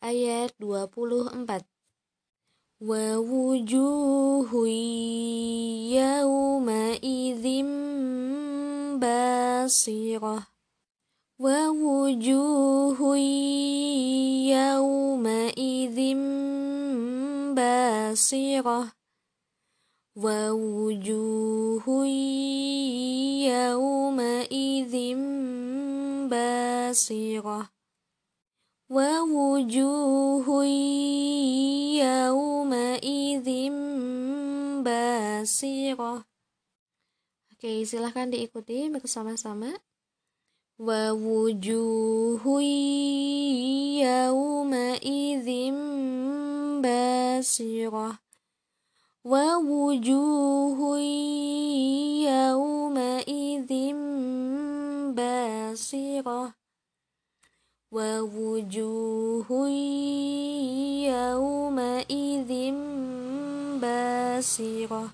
ayat 24. Wa wujuhu yawma idzim basirah. Wa wujuhu yawma idzim basirah. Wa wujuhu yawma idzim basirah Wujuhu yawma'idzim basirah Oke, silahkan diikuti bersama-sama. Yawma'idzim basirah Wa wujuhu yawma'idzim basirah ووجوه يومئذ باسرة.